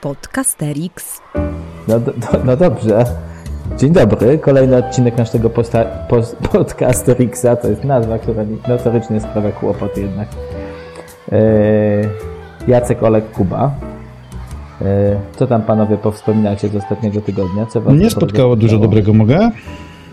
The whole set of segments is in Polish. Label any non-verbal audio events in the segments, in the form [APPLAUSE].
Podcasterix. No, do, do, no dobrze. Dzień dobry, kolejny odcinek naszego posta, post, [LAUGHS] to jest nazwa, która notorycznie sprawia kłopot jednak. Eee, Jacek, Olek, Kuba. Eee, co tam panowie powspominacie z ostatniego tygodnia? Co was Mnie spotkało dużo dobrego, mogę?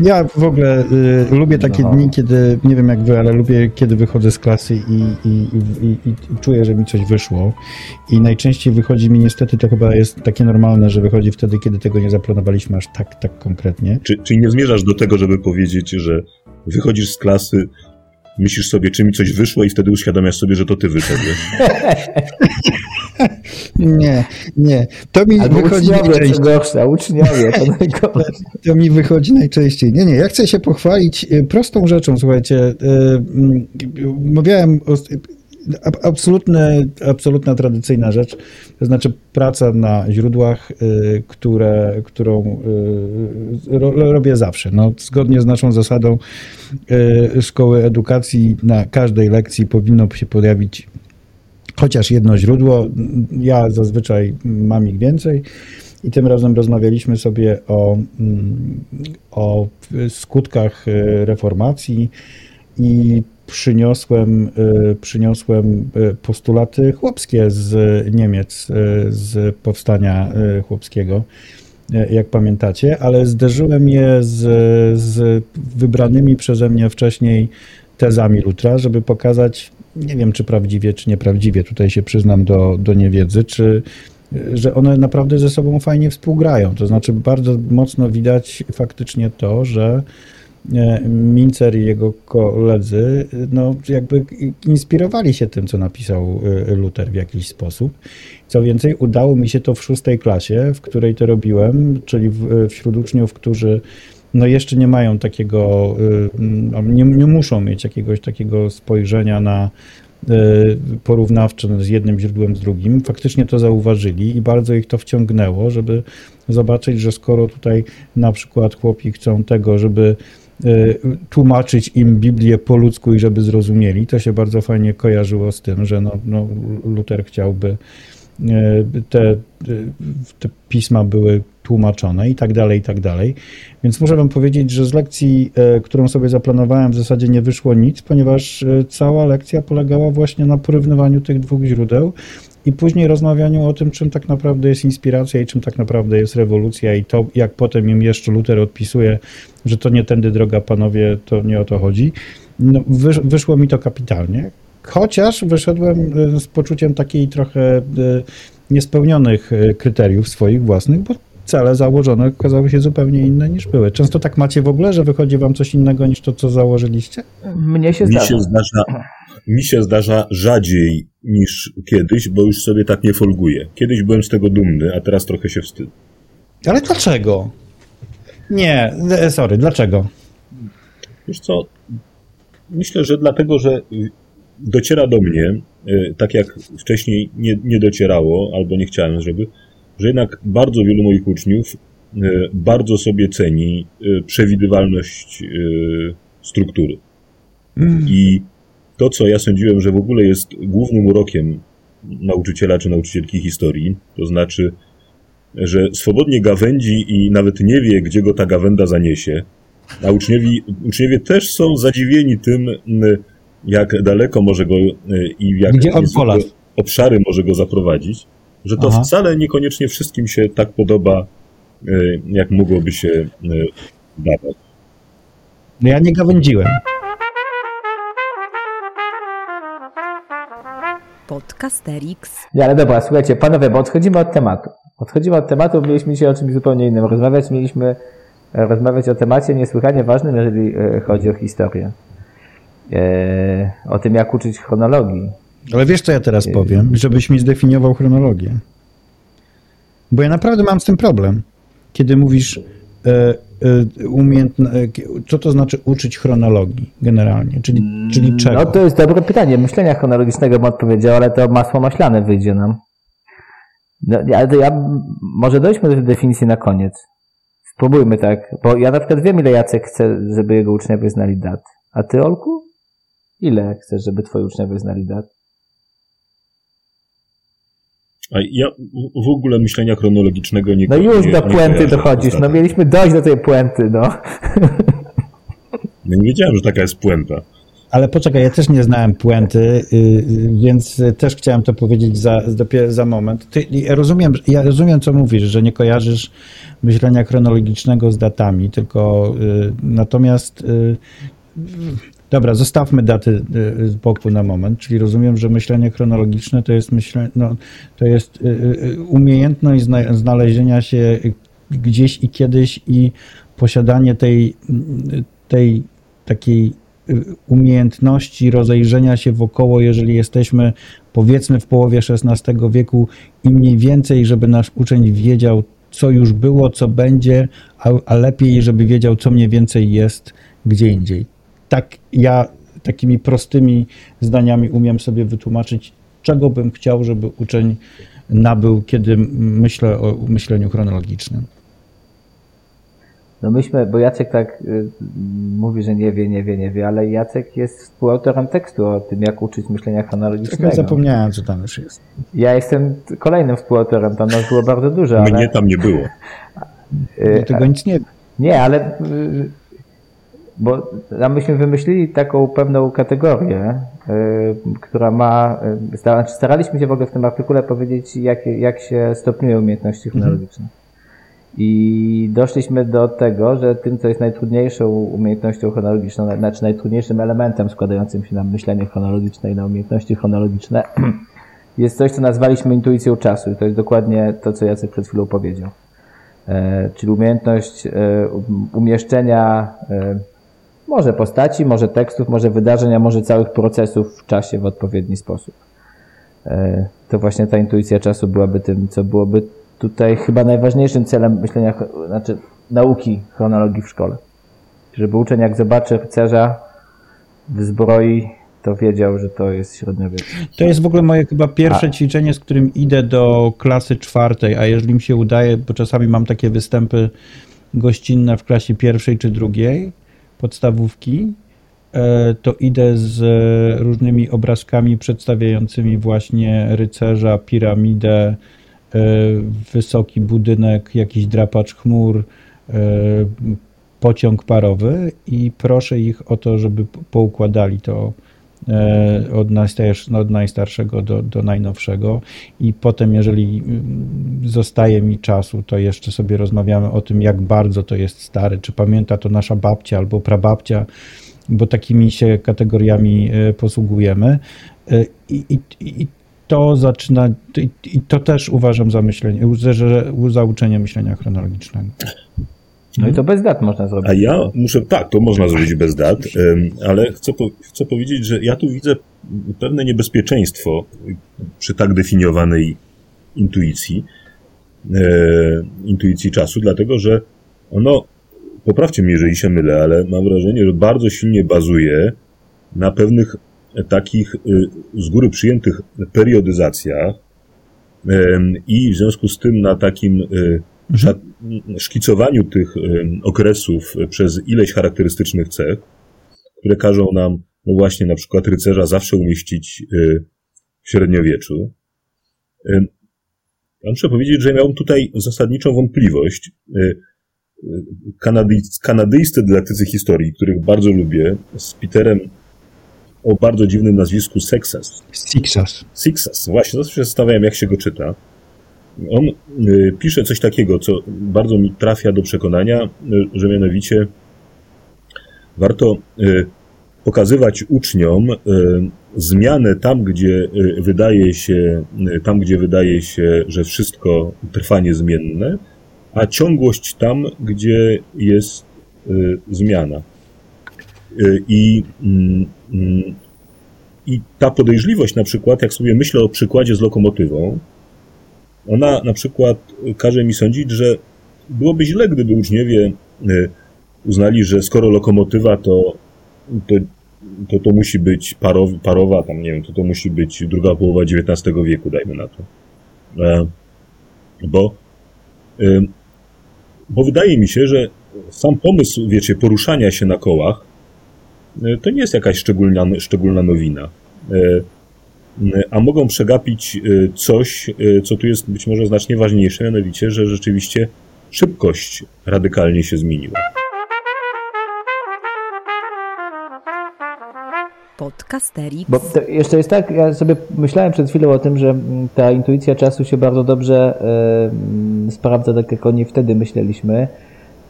Ja w ogóle y, lubię takie No. dni, kiedy, nie wiem jak wy, ale lubię, kiedy wychodzę z klasy i, i, i, i, i czuję, że mi coś wyszło. I najczęściej wychodzi mi, niestety to chyba jest takie normalne, że wychodzi wtedy, kiedy tego nie zaplanowaliśmy aż tak, tak konkretnie. Czy, czyli nie zmierzasz do tego, żeby powiedzieć, że wychodzisz z klasy, myślisz sobie, czy mi coś wyszło i wtedy uświadamiasz sobie, że to ty wyszedłeś. [LAUGHS] Nie, nie. To mi Albo wychodzi uczniowie, najczęściej. gorsza, uczniowie, to najgorsze. [LAUGHS] To mi wychodzi najczęściej. Nie, nie, ja chcę się pochwalić y, prostą rzeczą, słuchajcie. y, mm, Mówiłem, o, ab- absolutne, absolutna tradycyjna rzecz, to znaczy praca na źródłach, y, które, którą y, ro, robię zawsze. No, zgodnie z naszą zasadą y, szkoły edukacji na każdej lekcji powinno się pojawić chociaż jedno źródło. Ja zazwyczaj mam ich więcej. I tym razem rozmawialiśmy sobie o, mm, o skutkach reformacji i przyniosłem, y, przyniosłem y, postulaty chłopskie z Niemiec, y, z powstania chłopskiego, jak pamiętacie, ale zderzyłem je z, z wybranymi przeze mnie wcześniej tezami Lutra, żeby pokazać, nie wiem czy prawdziwie, czy nieprawdziwie, tutaj się przyznam do, do niewiedzy, czy że one naprawdę ze sobą fajnie współgrają. To znaczy bardzo mocno widać faktycznie to, że Mincer i jego koledzy no, jakby inspirowali się tym, co napisał e, Luther w jakiś sposób. Co więcej, udało mi się to w szóstej klasie, w której to robiłem, czyli w, wśród uczniów, którzy no jeszcze nie mają takiego, nie, nie muszą mieć jakiegoś takiego spojrzenia na porównawcze z jednym źródłem z drugim. Faktycznie to zauważyli i bardzo ich to wciągnęło, żeby zobaczyć, że skoro tutaj na przykład chłopi chcą tego, żeby tłumaczyć im Biblię po ludzku i żeby zrozumieli, to się bardzo fajnie kojarzyło z tym, że no, no, chciałby y, te, y, te pisma były tłumaczone i tak dalej, i tak dalej. Więc muszę wam powiedzieć, że z lekcji, którą sobie zaplanowałem, w zasadzie nie wyszło nic, ponieważ cała lekcja polegała właśnie na porównywaniu tych dwóch źródeł i później rozmawianiu o tym, czym tak naprawdę jest inspiracja i czym tak naprawdę jest rewolucja i to, jak potem im jeszcze Luther odpisuje, że to nie tędy droga, panowie, to nie o to chodzi. No, wysz, wyszło mi to kapitalnie. Chociaż wyszedłem e, z poczuciem takiej trochę e, niespełnionych e, kryteriów swoich własnych, bo cele założone okazały się zupełnie inne niż były. Często tak macie w ogóle, że wychodzi wam coś innego niż to, co założyliście? Mnie się Mi zdarza. się, zdarza, mi się zdarza rzadziej niż kiedyś, bo już sobie tak nie folguję. Kiedyś byłem z tego dumny, a teraz trochę się wstydzę. Ale dlaczego? Nie, e, sorry, dlaczego? Wiesz co, myślę, że dlatego, że dociera do mnie, y, tak jak wcześniej nie, nie docierało, albo nie chciałem, żeby, że jednak bardzo wielu moich uczniów y, bardzo sobie ceni przewidywalność struktury. I to, co ja sądziłem, że w ogóle jest głównym urokiem nauczyciela czy nauczycielki historii, to znaczy, że swobodnie gawędzi i nawet nie wie, gdzie go ta gawęda zaniesie, a uczniowie, uczniowie też są zadziwieni tym, jak daleko może go y, i w jak Gdzie on niezwykłe poladł. obszary może go zaprowadzić, że to Aha. wcale niekoniecznie wszystkim się tak podoba, y, jak mogłoby się y, dawać. No ja nie gawędziłem. Podcasterix. Nie, ale dobra, słuchajcie, panowie, bo odchodzimy od tematu. Odchodzimy od tematu, mieliśmy dzisiaj o czymś zupełnie innym rozmawiać. Mieliśmy e, rozmawiać o temacie niesłychanie ważnym, jeżeli e, chodzi o historię. E, o tym, jak uczyć chronologii. Ale wiesz, co ja teraz powiem? Żebyś mi zdefiniował chronologię. Bo ja naprawdę mam z tym problem. Kiedy mówisz umiejętno, e, co to znaczy uczyć chronologii generalnie? Czyli, czyli czego? No to jest dobre pytanie. Myślenia chronologicznego bym odpowiedział, ale to masło maślane wyjdzie nam. No, ale to ja, może dojdźmy do tej definicji na koniec. Spróbujmy tak, bo ja na przykład wiem, ile Jacek chce, żeby jego uczniowie znali dat. A ty, Olku? Ile chcesz, żeby twoi uczniowie znali dat? A ja w ogóle myślenia chronologicznego nie No już nie, do puenty dochodzisz, no mieliśmy dojść do tej puenty, no. Ja nie wiedziałem, że taka jest puenta. Ale poczekaj, ja też nie znałem puenty, y, więc też chciałem to powiedzieć za, dopiero za moment. Ty, ja, rozumiem, ja rozumiem, co mówisz, że nie kojarzysz myślenia chronologicznego z datami, tylko y, natomiast y, dobra, zostawmy daty z boku na moment, czyli rozumiem, że myślenie chronologiczne to jest myślenie, no, to jest umiejętność znalezienia się gdzieś i kiedyś i posiadanie tej, tej takiej umiejętności rozejrzenia się wokoło, jeżeli jesteśmy powiedzmy w połowie XVI wieku i mniej więcej, żeby nasz uczeń wiedział, co już było, co będzie, a, a lepiej, żeby wiedział, co mniej więcej jest gdzie indziej. Tak ja takimi prostymi zdaniami umiem sobie wytłumaczyć, czego bym chciał, żeby uczeń nabył, kiedy myślę o myśleniu chronologicznym. No myśmy, bo Jacek tak y, mówi, że nie wie, nie wie, nie wie, ale Jacek jest współautorem tekstu o tym, jak uczyć myślenia chronologicznego. Trochę zapomniałem, co tam już jest. Ja jestem kolejnym współautorem, tam nas było bardzo dużo, ale... Mnie tam nie było. [LAUGHS] Y, tego nic nie Nie, ale y, bo tam myśmy wymyślili taką pewną kategorię, y, która ma, y, znaczy staraliśmy się w ogóle w tym artykule powiedzieć, jak, jak się stopniują umiejętności chronologiczne. Mhm. I doszliśmy do tego, że tym, co jest najtrudniejszą umiejętnością chronologiczną, znaczy najtrudniejszym elementem składającym się na myślenie chronologiczne i na umiejętności chronologiczne, [CLEARS THROAT] jest coś, co nazwaliśmy intuicją czasu. I to jest dokładnie to, co Jacek przed chwilą powiedział. E, czyli umiejętność e, umieszczenia e, może postaci, może tekstów, może wydarzenia, może całych procesów w czasie w odpowiedni sposób. To właśnie ta intuicja czasu byłaby tym, co byłoby tutaj chyba najważniejszym celem myślenia, znaczy nauki chronologii w szkole. Żeby uczeń jak zobaczy rycerza w zbroi, to wiedział, że to jest średniowiecze. To jest w ogóle moje chyba pierwsze a. ćwiczenie, z którym idę do klasy czwartej, a jeżeli mi się udaje, bo czasami mam takie występy gościnne w klasie pierwszej czy drugiej podstawówki, e, to idę z różnymi obrazkami przedstawiającymi właśnie rycerza, piramidę, E, wysoki budynek, jakiś drapacz chmur, e, pociąg parowy i proszę ich o to, żeby poukładali to od, najstarszego, od najstarszego do, do najnowszego i potem, jeżeli mm, zostaje mi czasu, to jeszcze sobie rozmawiamy o tym, jak bardzo to jest stare, czy pamięta to nasza babcia albo prababcia, bo takimi się kategoriami posługujemy. I, i, i to zaczyna, i to też uważam za myślenie, za uczenie myślenia chronologicznego. No i to bez dat można zrobić. A ja muszę, tak, to można zrobić bez dat, ale chcę, chcę powiedzieć, że ja tu widzę pewne niebezpieczeństwo przy tak definiowanej intuicji, e, intuicji czasu, dlatego że ono, poprawcie mnie, jeżeli się mylę, ale mam wrażenie, że bardzo silnie bazuje na pewnych takich y, z góry przyjętych periodyzacjach i w związku z tym na takim szkicowaniu tych okresów przez ileś charakterystycznych cech, które każą nam, no właśnie, na przykład rycerza zawsze umieścić y, w średniowieczu. Ja muszę powiedzieć, że miałem tutaj zasadniczą wątpliwość. kanadyjscy dydaktycy historii, których bardzo lubię, z Peterem o bardzo dziwnym nazwisku Sexas. Sixas. Sixas. Właśnie, zawsze się zastanawiałem, jak się go czyta. On y, pisze coś takiego, co bardzo mi trafia do przekonania, y, że mianowicie warto y, pokazywać uczniom zmianę tam, gdzie wydaje się, tam, gdzie wydaje się, że wszystko trwa niezmienne, a ciągłość tam, gdzie jest zmiana. I mm, Mm, I ta podejrzliwość na przykład, jak sobie myślę o przykładzie z lokomotywą, ona na przykład każe mi sądzić, że byłoby źle, gdyby uczniowie y, uznali, że skoro lokomotywa, to, to, to, to musi być parow, parowa, tam nie wiem, to to musi być druga połowa XIX wieku, dajmy na to. E, bo, y, bo wydaje mi się, że sam pomysł, wiecie, poruszania się na kołach E, to nie jest jakaś szczególna, szczególna nowina. E, a mogą przegapić coś, co tu jest być może znacznie ważniejsze, mianowicie, że rzeczywiście szybkość radykalnie się zmieniła. Podcasterix. Bo jeszcze jest tak, ja sobie myślałem przed chwilą o tym, że mm, ta intuicja czasu się bardzo dobrze y, sprawdza, tak jak o niej wtedy myśleliśmy,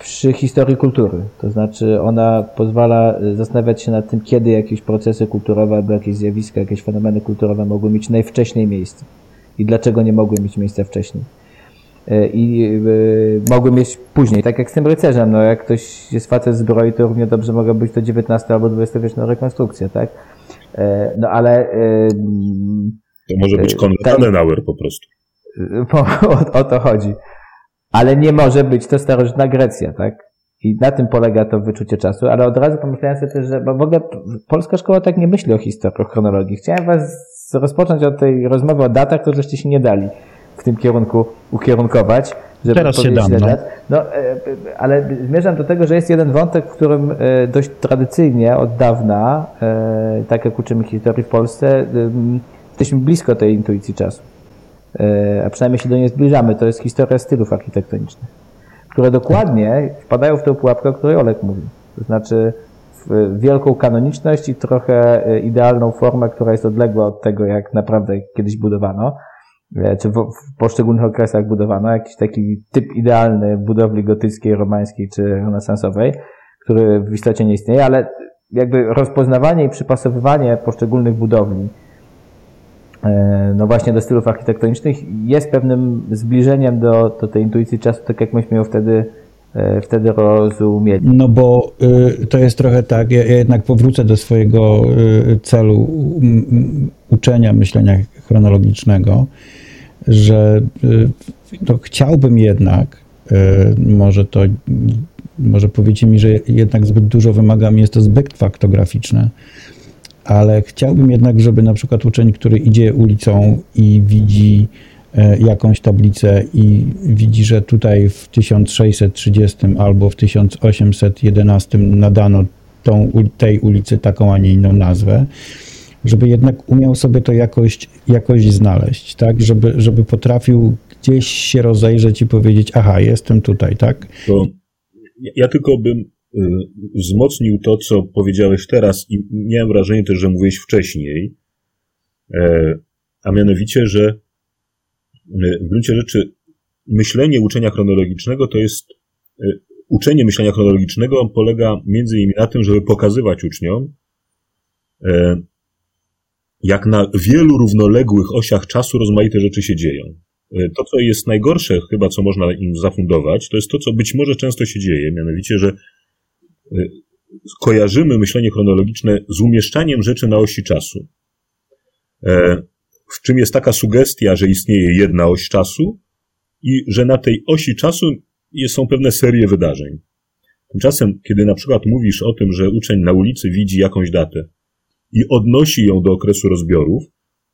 przy historii kultury. To znaczy ona pozwala e, zastanawiać się nad tym, kiedy jakieś procesy kulturowe albo jakieś zjawiska, jakieś fenomeny kulturowe mogły mieć najwcześniej miejsce i dlaczego nie mogły mieć miejsca wcześniej. E, i y, mogły mieć później, tak jak z tym rycerzem, no jak ktoś jest facet zbroi, to równie dobrze mogła być to XIX albo XX wieczna rekonstrukcja, tak? No ale... To może być Konrad Adenauer po prostu. [LAUGHS] o, o to chodzi. Ale nie może być to starożytna Grecja, tak? I na tym polega to wyczucie czasu, ale od razu pomyślałem sobie też, że bo w ogóle polska szkoła tak nie myśli o historii, o chronologii. Chciałem was rozpocząć od tej rozmowy o datach, to żeście się nie dali w tym kierunku ukierunkować. Żeby Teraz się dam. No. no. E, ale zmierzam do tego, że jest jeden wątek, w którym e, dość tradycyjnie od dawna, e, tak jak uczymy historii w Polsce, jesteśmy blisko tej intuicji czasu. A przynajmniej się do niej zbliżamy. To jest historia stylów architektonicznych, które dokładnie wpadają w tę pułapkę, o której Olek mówił. To znaczy w wielką kanoniczność i trochę idealną formę, która jest odległa od tego, jak naprawdę kiedyś budowano E, czy w, poszczególnych okresach budowano, jakiś taki typ idealny budowli gotyckiej, romańskiej czy renesansowej, który w istocie nie istnieje, ale jakby rozpoznawanie i przypasowywanie poszczególnych budowli e, no właśnie do stylów architektonicznych jest pewnym zbliżeniem do, do tej intuicji czasu, tak jak myśmy ją wtedy e, wtedy rozumieli. No bo y, to jest trochę tak, ja, jednak powrócę do swojego y, celu uczenia myślenia chronologicznego, że no, chciałbym jednak, y, może to, może powiecie mi, że jednak zbyt dużo wymagam, jest to zbyt faktograficzne, ale chciałbym jednak, żeby na przykład uczeń, który idzie ulicą i widzi e, jakąś tablicę i widzi, że tutaj w 1630 albo w 1811 nadano tą, tej ulicy taką, a nie inną nazwę, żeby jednak umiał sobie to jakoś, jakoś znaleźć, tak? Żeby, żeby potrafił gdzieś się rozejrzeć i powiedzieć, aha, jestem tutaj, tak? To ja tylko bym wzmocnił to, co powiedziałeś teraz i miałem wrażenie też, że mówiłeś wcześniej, e, a mianowicie, że y, w gruncie rzeczy myślenie uczenia chronologicznego to jest y, uczenie myślenia chronologicznego polega między innymi na tym, żeby pokazywać uczniom, e, jak na wielu równoległych osiach czasu rozmaite rzeczy się dzieją. E, to, co jest najgorsze, chyba co można im zafundować, to jest to, co być może często się dzieje, mianowicie, że e, kojarzymy myślenie chronologiczne z umieszczaniem rzeczy na osi czasu. E, w czym jest taka sugestia, że istnieje jedna oś czasu i że na tej osi czasu są pewne serie wydarzeń. Tymczasem, kiedy na przykład mówisz o tym, że uczeń na ulicy widzi jakąś datę, i odnosi ją do okresu rozbiorów,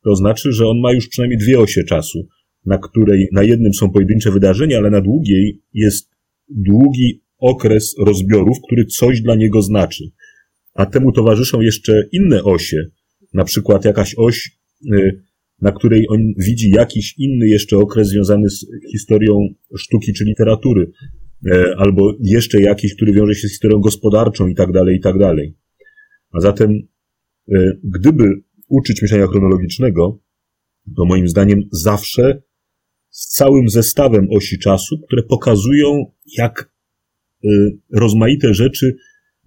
to znaczy, że on ma już przynajmniej dwie osie czasu, na której na jednym są pojedyncze wydarzenia, ale na długiej jest długi okres rozbiorów, który coś dla niego znaczy. A temu towarzyszą jeszcze inne osie, na przykład jakaś oś, y, na której on widzi jakiś inny jeszcze okres związany z historią sztuki czy literatury, y, albo jeszcze jakiś, który wiąże się z historią gospodarczą i tak dalej, i tak dalej. A zatem E, gdyby uczyć myślenia chronologicznego, to moim zdaniem zawsze z całym zestawem osi czasu, które pokazują, jak rozmaite rzeczy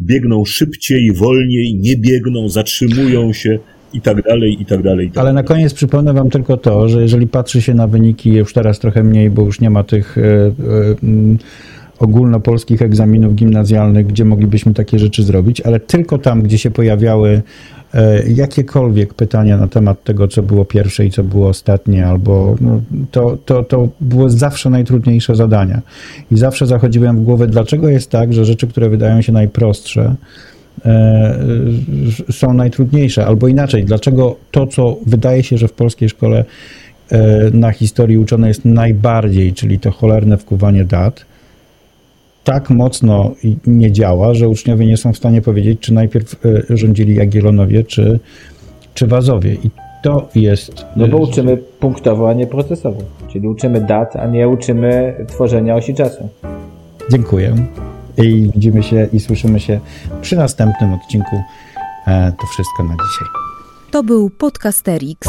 biegną szybciej, wolniej, nie biegną, zatrzymują się i tak dalej, i tak dalej. I tak Ale na koniec przypomnę Wam tylko to, że jeżeli patrzy się na wyniki, już teraz trochę mniej, bo już nie ma tych e, e, ogólnopolskich egzaminów gimnazjalnych, gdzie moglibyśmy takie rzeczy zrobić, ale tylko tam, gdzie się pojawiały E, jakiekolwiek pytania na temat tego, co było pierwsze i co było ostatnie, albo no, to, to, to było zawsze najtrudniejsze zadania. I zawsze zachodziłem w głowę, dlaczego jest tak, że rzeczy, które wydają się najprostsze, e, są najtrudniejsze, albo inaczej, dlaczego to, co wydaje się, że w polskiej szkole e, na historii uczone jest najbardziej, czyli to cholerne wkuwanie dat, tak mocno nie działa, że uczniowie nie są w stanie powiedzieć, czy najpierw e, rządzili Jagiellonowie, czy, czy Wazowie. I to jest... No bo uczymy punktowo, a nie procesowo. Czyli uczymy dat, a nie uczymy tworzenia osi czasu. Dziękuję. I widzimy się i słyszymy się przy następnym odcinku. E, to wszystko na dzisiaj. To był Podcasterix.